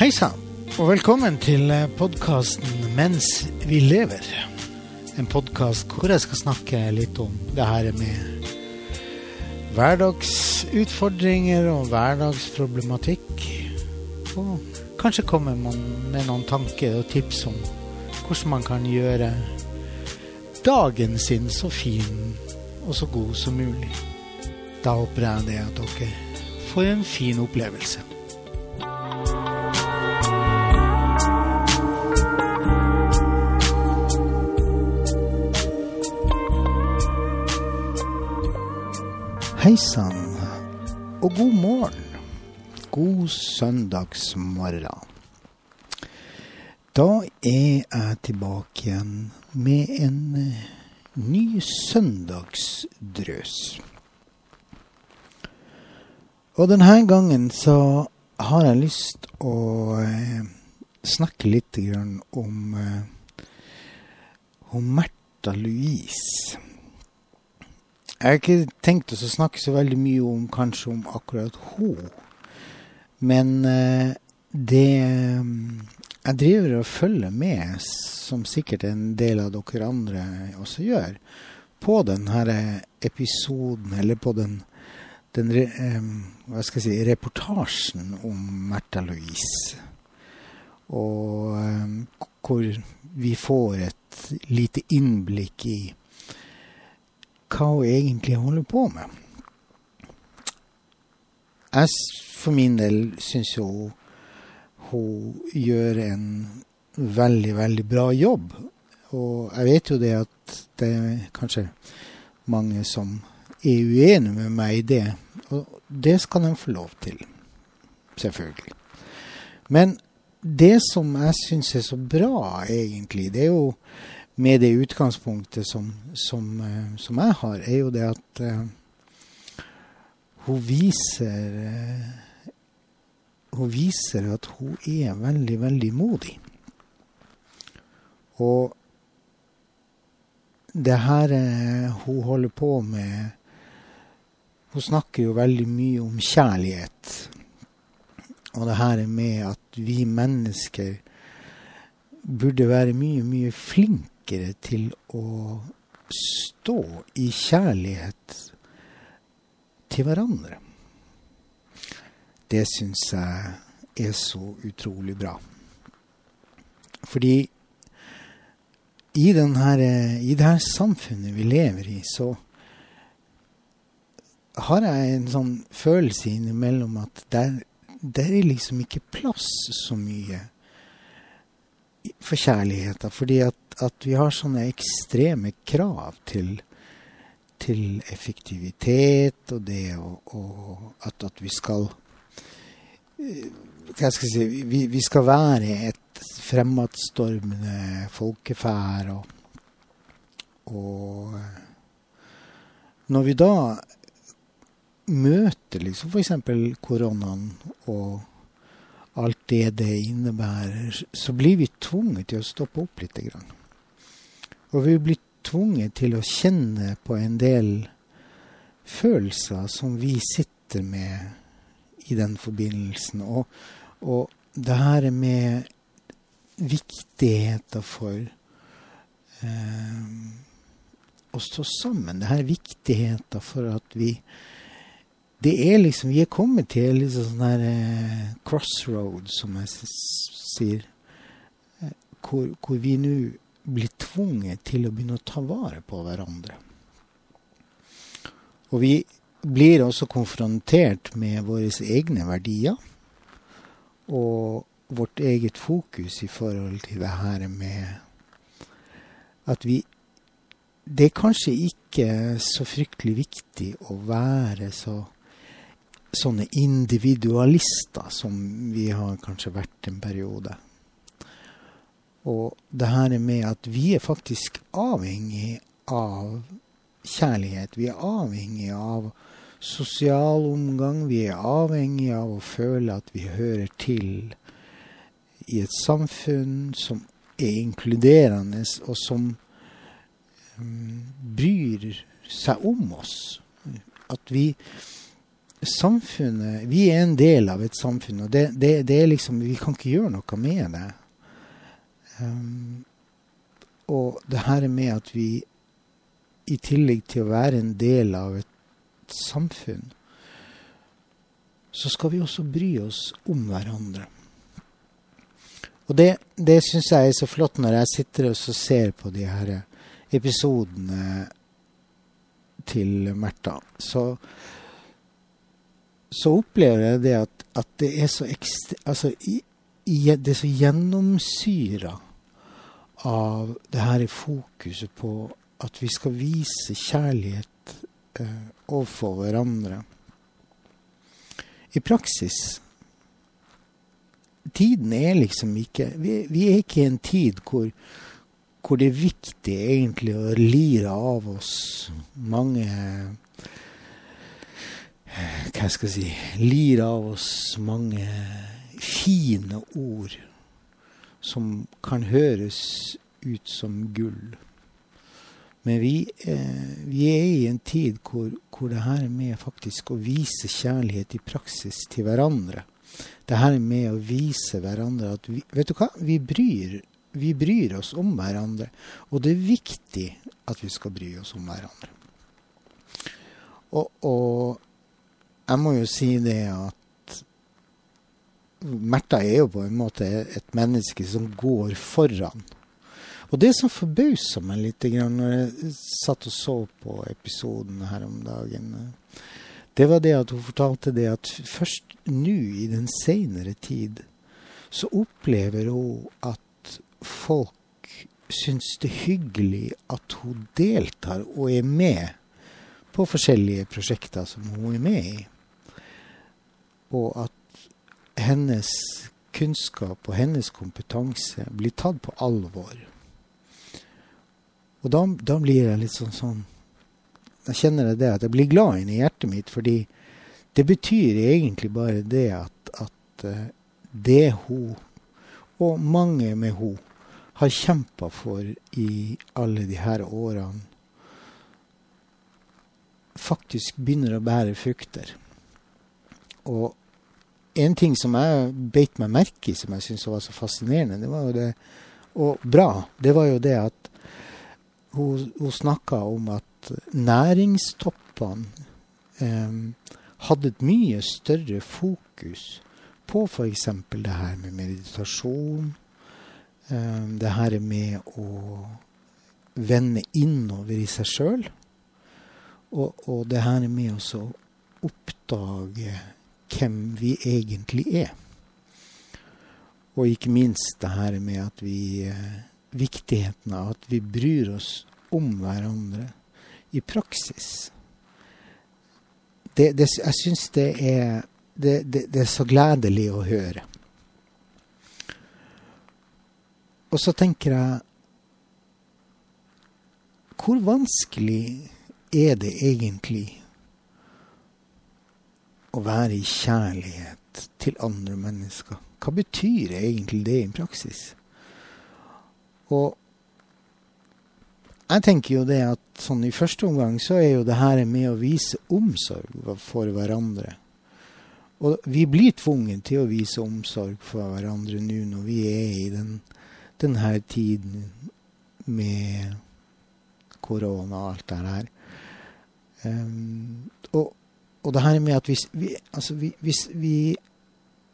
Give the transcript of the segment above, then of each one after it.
Hei sann, og velkommen til podkasten 'Mens vi lever'. En podkast hvor jeg skal snakke litt om det her med hverdagsutfordringer og hverdagsproblematikk. Og kanskje man med noen tanker og tips om hvordan man kan gjøre dagen sin så fin og så god som mulig. Da håper jeg det at dere får en fin opplevelse. Hei sann, og god morgen. God søndagsmorgen. Da er jeg tilbake igjen med en eh, ny søndagsdrøs. Og denne gangen så har jeg lyst å eh, snakke litt om, eh, om Märtha Louise. Jeg har ikke tenkt å snakke så veldig mye om kanskje om akkurat hun. Men eh, det jeg driver og følger med, som sikkert en del av dere andre også gjør, på denne episoden, eller på den, den hva skal jeg si, reportasjen om Märtha Louise. Og hvor vi får et lite innblikk i hva hun egentlig holder på med. Jeg for min del syns jo hun gjør en veldig, veldig bra jobb. Og jeg vet jo det at det er kanskje mange som er uenige med meg i det. Og det skal de få lov til. Selvfølgelig. Men det som jeg syns er så bra, egentlig, det er jo med det utgangspunktet som, som, som jeg har, er jo det at uh, hun viser uh, hun viser at hun er veldig, veldig modig. Og det her eh, hun holder på med Hun snakker jo veldig mye om kjærlighet. Og det her med at vi mennesker burde være mye, mye flinkere til å stå i kjærlighet til hverandre det syns jeg er så utrolig bra. Fordi i, denne, i det her samfunnet vi lever i, så har jeg en sånn følelse innimellom at der, der er liksom ikke plass så mye for kjærligheta. Fordi at, at, vi har sånne ekstreme krav til, til effektivitet og det og, og at, at vi skal hva skal jeg si vi, vi skal være et fremadstormende folkeferd. Og, og når vi da møter liksom f.eks. koronaen og alt det det innebærer, så blir vi tvunget til å stoppe opp litt. Og vi blir tvunget til å kjenne på en del følelser som vi sitter med i den forbindelsen. Og, og det her med viktigheten for eh, å stå sammen. Det her viktigheten for at vi Det er liksom Vi er kommet til liksom sånn her eh, crossroad, som jeg sier. Eh, hvor, hvor vi nå blir tvunget til å begynne å ta vare på hverandre. Og vi blir også konfrontert med våre egne verdier og vårt eget fokus i forhold til det her med at vi Det er kanskje ikke så fryktelig viktig å være så sånne individualister som vi har kanskje vært en periode. Og det her med at vi er faktisk avhengig av kjærlighet. Vi er avhengig av sosial omgang. Vi er avhengig av å føle at vi hører til i et samfunn som er inkluderende, og som um, bryr seg om oss. At vi samfunnet Vi er en del av et samfunn, og det, det, det er liksom Vi kan ikke gjøre noe med det. Um, og det her med at vi i tillegg til å være en del av et samfunn, så skal vi også bry oss om hverandre. Og det, det syns jeg er så flott når jeg sitter og ser på de her episodene til Märtha. Så, så opplever jeg det at, at det er så ekstra, altså, det er så gjennomsyra av det her fokuset på at vi skal vise kjærlighet eh, overfor hverandre. I praksis Tiden er liksom ikke Vi, vi er ikke i en tid hvor, hvor, det er viktig egentlig å lire av oss mange Hva skal jeg si Lire av oss mange fine ord som kan høres ut som gull. Men vi, eh, vi er i en tid hvor, hvor det her er med faktisk å vise kjærlighet i praksis til hverandre. Det her er med å vise hverandre at vi, vet du hva? Vi bryr, vi bryr oss om hverandre. Og det er viktig at vi skal bry oss om hverandre. Og, og jeg må jo si det at Märtha er jo på en måte et menneske som går foran. Og det som forbausa meg litt når jeg satt og så på episoden her om dagen, det var det at hun fortalte det at først nå i den seinere tid så opplever hun at folk syns det hyggelig at hun deltar og er med på forskjellige prosjekter som hun er med i. Og at hennes kunnskap og hennes kompetanse blir tatt på alvor. Og da, da blir jeg litt sånn sånn Da kjenner jeg det at jeg blir glad inni hjertet mitt, fordi det betyr egentlig bare det at, at uh, det hun, og mange med hun, har kjempa for i alle de her årene, faktisk begynner å bære frukter. Og en ting som jeg beit meg merke i, som jeg syntes var så fascinerende, det var jo det, og bra, det var jo det at hun, hun snakka om at næringstoppene eh, hadde et mye større fokus på f.eks. det her med meditasjon, eh, det her med å vende innover i seg sjøl, og, og, det her med å oppdage hvem vi egentlig er. Og ikke minst det her med at vi eh, Viktigheten av at vi bryr oss om hverandre i praksis. Det, det, jeg syns det er det, det, det, er så gledelig å høre. Og så tenker jeg Hvor vanskelig er det egentlig å være i kjærlighet til andre mennesker. Hva betyr egentlig det i praksis? Og jeg tenker jo det at sånn i første omgang så er jo det her med å vise omsorg for hverandre. Og vi blir tvunget til å vise omsorg for hverandre nå når vi er i den, denne tiden med korona og alt det her. Um, og og det her med at hvis vi, altså vi, hvis vi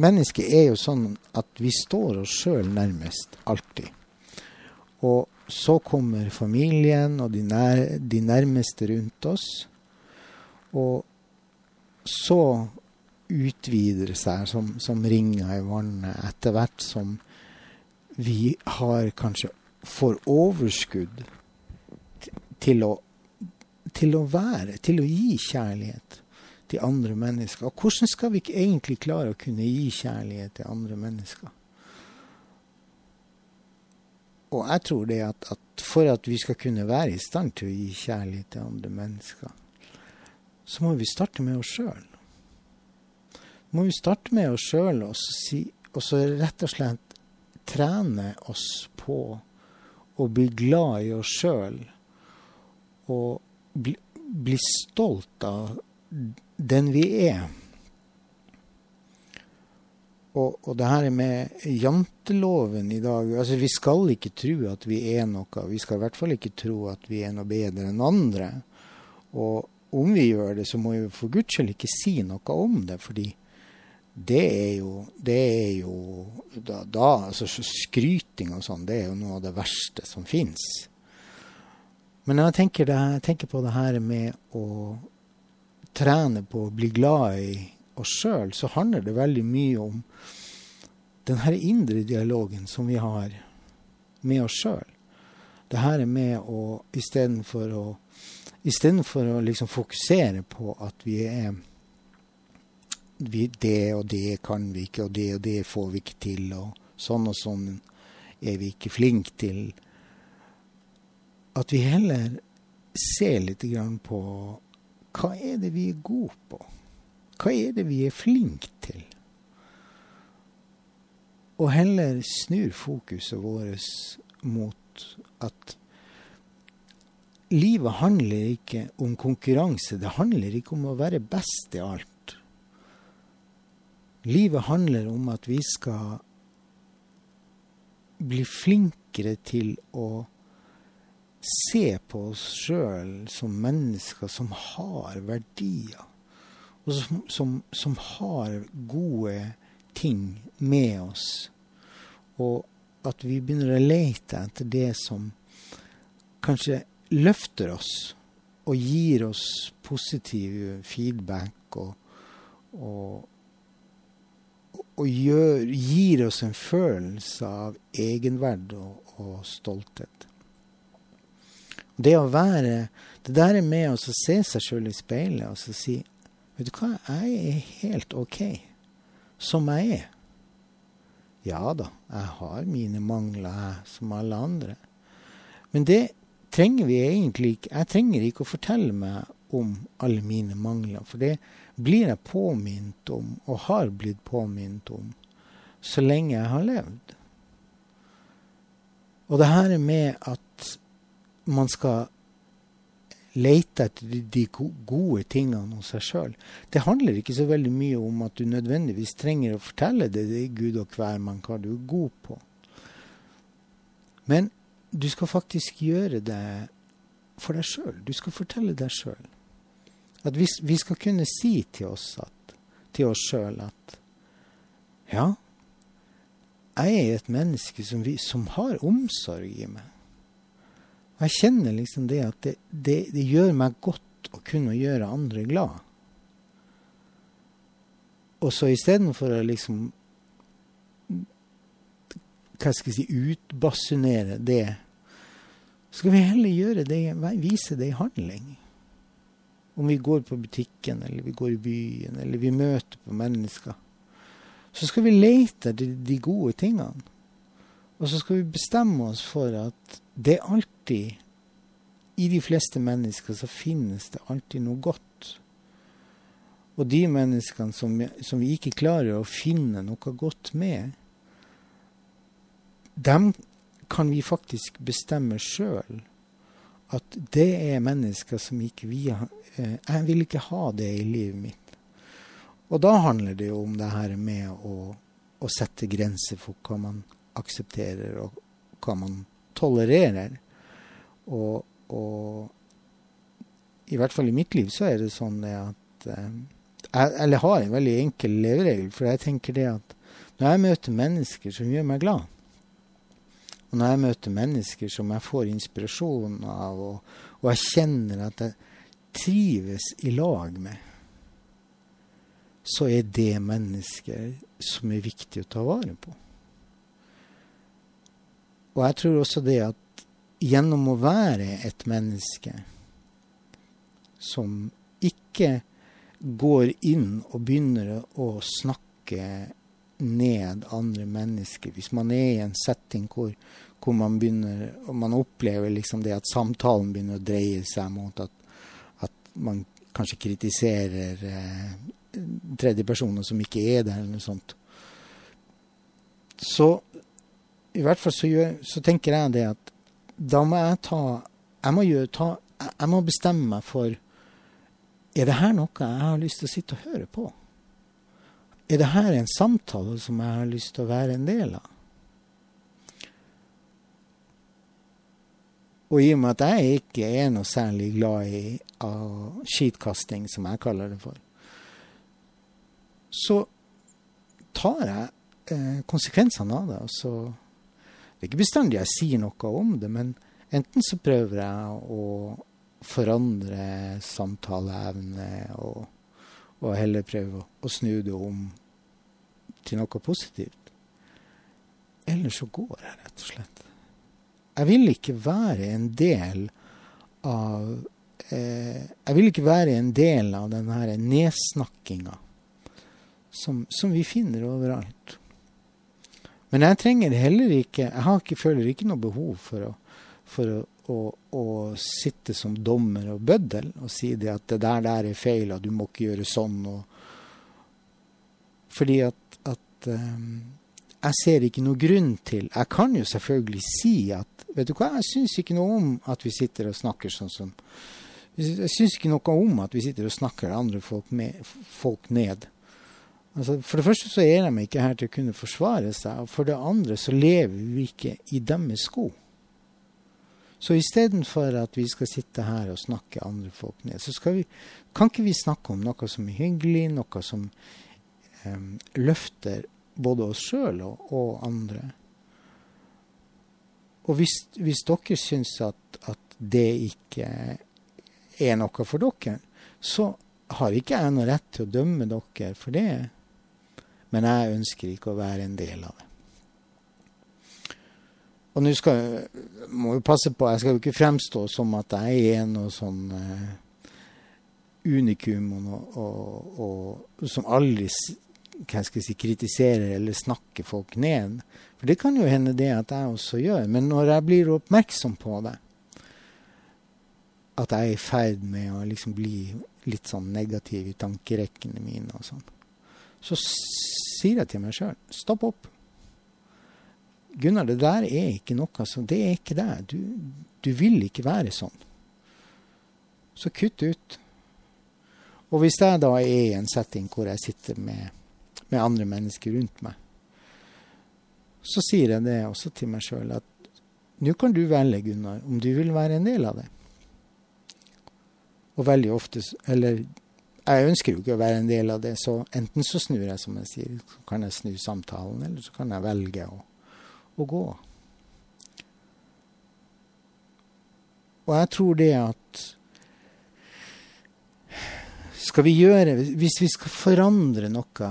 Mennesket er jo sånn at vi står oss sjøl nærmest alltid. Og så kommer familien og de, nær, de, nærmeste rundt oss. Og så utvider seg som, som ringer i vannet etter hvert som vi har kanskje får overskudd til å, til å være, til å gi kjærlighet til andre mennesker. Og hvordan skal vi ikke egentlig klare å kunne gi kjærlighet til andre mennesker? Og jeg tror det at, at for at vi skal kunne være i stand til å gi kjærlighet til andre mennesker, så må vi starte med oss sjøl. Må vi starte med oss sjøl og, si, og så rett og slett trene oss på å bli glad i oss sjøl og bli, bli stolt av den vi er. Og, og det her med janteloven i dag altså Vi skal ikke tro at vi er noe. Vi skal i hvert fall ikke tro at vi er noe bedre enn andre. Og om vi gjør det, så må vi for guds skyld ikke si noe om det. fordi det er jo, det er jo da, da, altså Skryting og sånn, det er jo noe av det verste som fins. Men jeg tenker, det, jeg tenker på det her med å trene på å bli glad i oss sjøl, så handler det veldig mye om den her indre dialogen som vi har med oss sjøl. Det her er med å istedenfor å Istedenfor å liksom fokusere på at vi er vi, Det og det kan vi ikke, og det og det får vi ikke til, og sånn og sånn er vi ikke flinke til. At vi heller ser litt på hva er det vi er gode på? Hva er det vi er flinke til? Og heller snur fokuset vårt mot at livet handler ikke om konkurranse. Det handler ikke om å være best i alt. Livet handler om at vi skal bli flinkere til å se på oss sjøl som mennesker som har verdier og som, som, som, har gode ting med oss. Og at vi begynner å lete etter det som kanskje løfter oss og gir oss positiv feedback og, og, og gjør, gir oss en følelse av egenverd og, og stolthet. Det å være Det der er med å se seg sjøl i speilet og si Vet du hva, jeg er helt OK som jeg er. Ja da, jeg har mine mangler, jeg, som alle andre. Men det trenger vi egentlig ikke. Jeg trenger ikke å fortelle meg om alle mine mangler, for det blir jeg påminnet om, og har blitt påminnet om, så lenge jeg har levd. Og det her med at man skal lete etter de gode tingene hos seg sjøl. Det handler ikke så veldig mye om at du nødvendigvis trenger å fortelle det, det Gud og hvermann hva du er god på. Men du skal faktisk gjøre det for deg sjøl. Du skal fortelle deg sjøl. At vi, vi, skal kunne si til oss, at, til oss sjøl at ja, jeg er et menneske som, vi, som har omsorg i meg. Jeg kjenner liksom det at det, det, det gjør meg godt å kunne gjøre andre glad. Og så istedenfor å liksom Hva skal jeg si Utbasunere det, så skal vi heller gjøre det, vise det i handling. Om vi går på butikken, eller vi går i byen, eller vi møter på mennesker. Så skal vi lete etter de gode tingene. Og så skal vi bestemme oss for at det er alltid I de fleste mennesker så finnes det alltid noe godt. Og de menneskene som, som vi ikke klarer å finne noe godt med, dem kan vi faktisk bestemme sjøl at det er mennesker som ikke vi har eh, Jeg vil ikke ha det i livet mitt. Og da handler det jo om det her med å, å sette grenser for hva man aksepterer, og hva man tolererer. Og, og, i hvert fall i mitt liv så er det sånn at eh, jeg, Eller har en veldig enkel leveregel, for jeg tenker det at når jeg møter mennesker som gjør meg glad, og når jeg møter mennesker som jeg får inspirasjon av, og, og jeg kjenner at jeg trives i lag med, så er det mennesker som er viktig å ta vare på. Og jeg tror også det at gjennom å være et menneske som ikke går inn og begynner å snakke ned andre mennesker Hvis man er i en setting hvor, hvor man begynner og man opplever liksom det at samtalen begynner å dreie seg mot at, at man kanskje kritiserer eh, tredjepersoner som ikke er der, eller noe sånt, så i hvert fall så, gjør, så, tenker jeg det at da må jeg ta Jeg må, gjøre, ta, jeg må bestemme meg for Er det her noe jeg har lyst til å sitte og høre på? Er det her en samtale som jeg har lyst til å være en del av? Og i og med at jeg ikke er noe særlig glad i av skitkasting, som jeg kaller det for, så tar jeg eh, konsekvensene av det. og Altså, det er ikke bestandig jeg sier noe om det, men enten så prøver jeg å forandre samtaleevne og, og, heller prøve å snu det om til noe positivt. Eller så går jeg, rett og slett. Jeg vil ikke være en del av eh, Jeg vil ikke være en del av den nedsnakkinga som, som, vi finner overalt. Men jeg trenger heller ikke Jeg har ikke, føler ikke noe behov for å, for å, å, å sitte som dommer og bøddel og si det at det der, der er feil, og du må ikke gjøre sånn. Og, fordi at, at um, jeg ser ikke noe grunn til Jeg kan jo selvfølgelig si at Vet du hva, jeg syns ikke noe om at vi sitter og snakker sånn som Jeg syns ikke noe om at vi sitter og snakker andre folk, med, folk ned. Altså, for det første så er de ikke her til å kunne forsvare seg, og for det andre så lever vi ikke i deres sko. Så istedenfor at vi skal sitte her og snakke andre folk ned, så vi, kan ikke vi snakke om noe som er hyggelig, noe som um, løfter både oss sjøl og, og, andre. Og hvis, hvis dere syns at, at, det ikke er noe for dere, så har ikke jeg noe rett til å dømme dere for det. Men jeg ønsker ikke å være en del av det. Og nå skal må jo passe på, jeg skal jo ikke fremstå som at jeg er noe sånn uh, unikum og, og, og, som aldri hva skal jeg si, kritiserer eller snakker folk ned. For det kan jo hende det at jeg også gjør. Men når jeg blir oppmerksom på det, at jeg er i ferd med å liksom bli litt sånn negativ i tankerekkene mine og sånn, så sier jeg til meg sjøl stopp opp. Gunnar, det der er ikke noe som Det er ikke deg. Du, du vil ikke være sånn. Så kutt ut. Og hvis jeg da er i en setting hvor jeg sitter med med andre mennesker rundt meg. Så sier jeg det også til meg sjøl at nå kan du velge, Gunnar, om du vil være en del av det. Og veldig ofte Eller jeg ønsker jo ikke å være en del av det, så enten så snur jeg, som jeg sier, så kan jeg snu samtalen, eller så kan jeg velge å, å gå. Og jeg tror det at skal vi gjøre Hvis vi skal forandre noe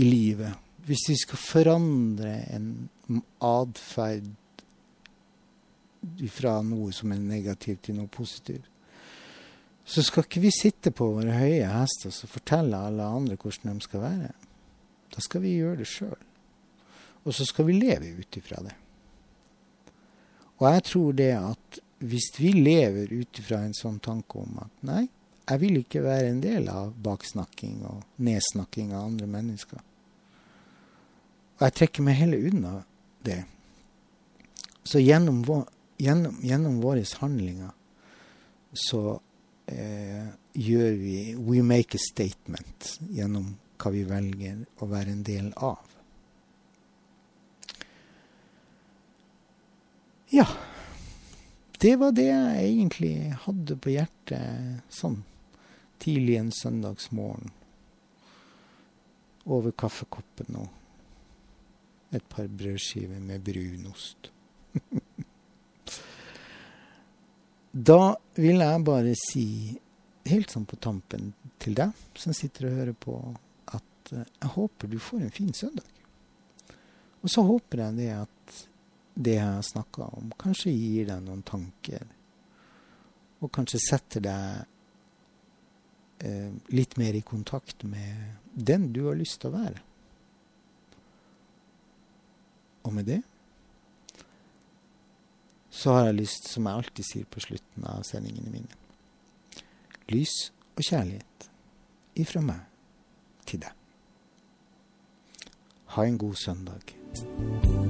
i livet, hvis vi skal forandre en atferd fra noe som er negativt til noe positivt, så skal ikke vi sitte på våre høye hester og fortelle alle andre hvordan de skal være. Da skal vi gjøre det sjøl. Og så skal vi leve ut ifra det. Og jeg tror det at hvis vi lever ut ifra en sånn tanke om at nei, jeg vil ikke være en del av baksnakking og nedsnakking av andre mennesker. Og jeg trekker meg heller unna det. Så gjennom, vår, gjennom, gjennom våre handlinger så gjør vi We make a statement gjennom hva vi velger å være en del av. Ja. Det var det jeg egentlig hadde på hjertet sånn tidlig en søndagsmorgen. Over kaffekoppen og et par brødskiver med brunost. da vil jeg bare si, helt sånn på tampen til deg som sitter og hører på, at eh, jeg håper du får en fin søndag. Og så håper jeg det at det jeg har snakka om, kanskje gir deg noen tanker. Og kanskje setter deg eh, litt mer i kontakt med den du har lyst til å være. Og med det så har jeg lyst, som jeg alltid sier på slutten av sendingene mine, lys og kjærlighet ifra meg til deg. Ha en god søndag.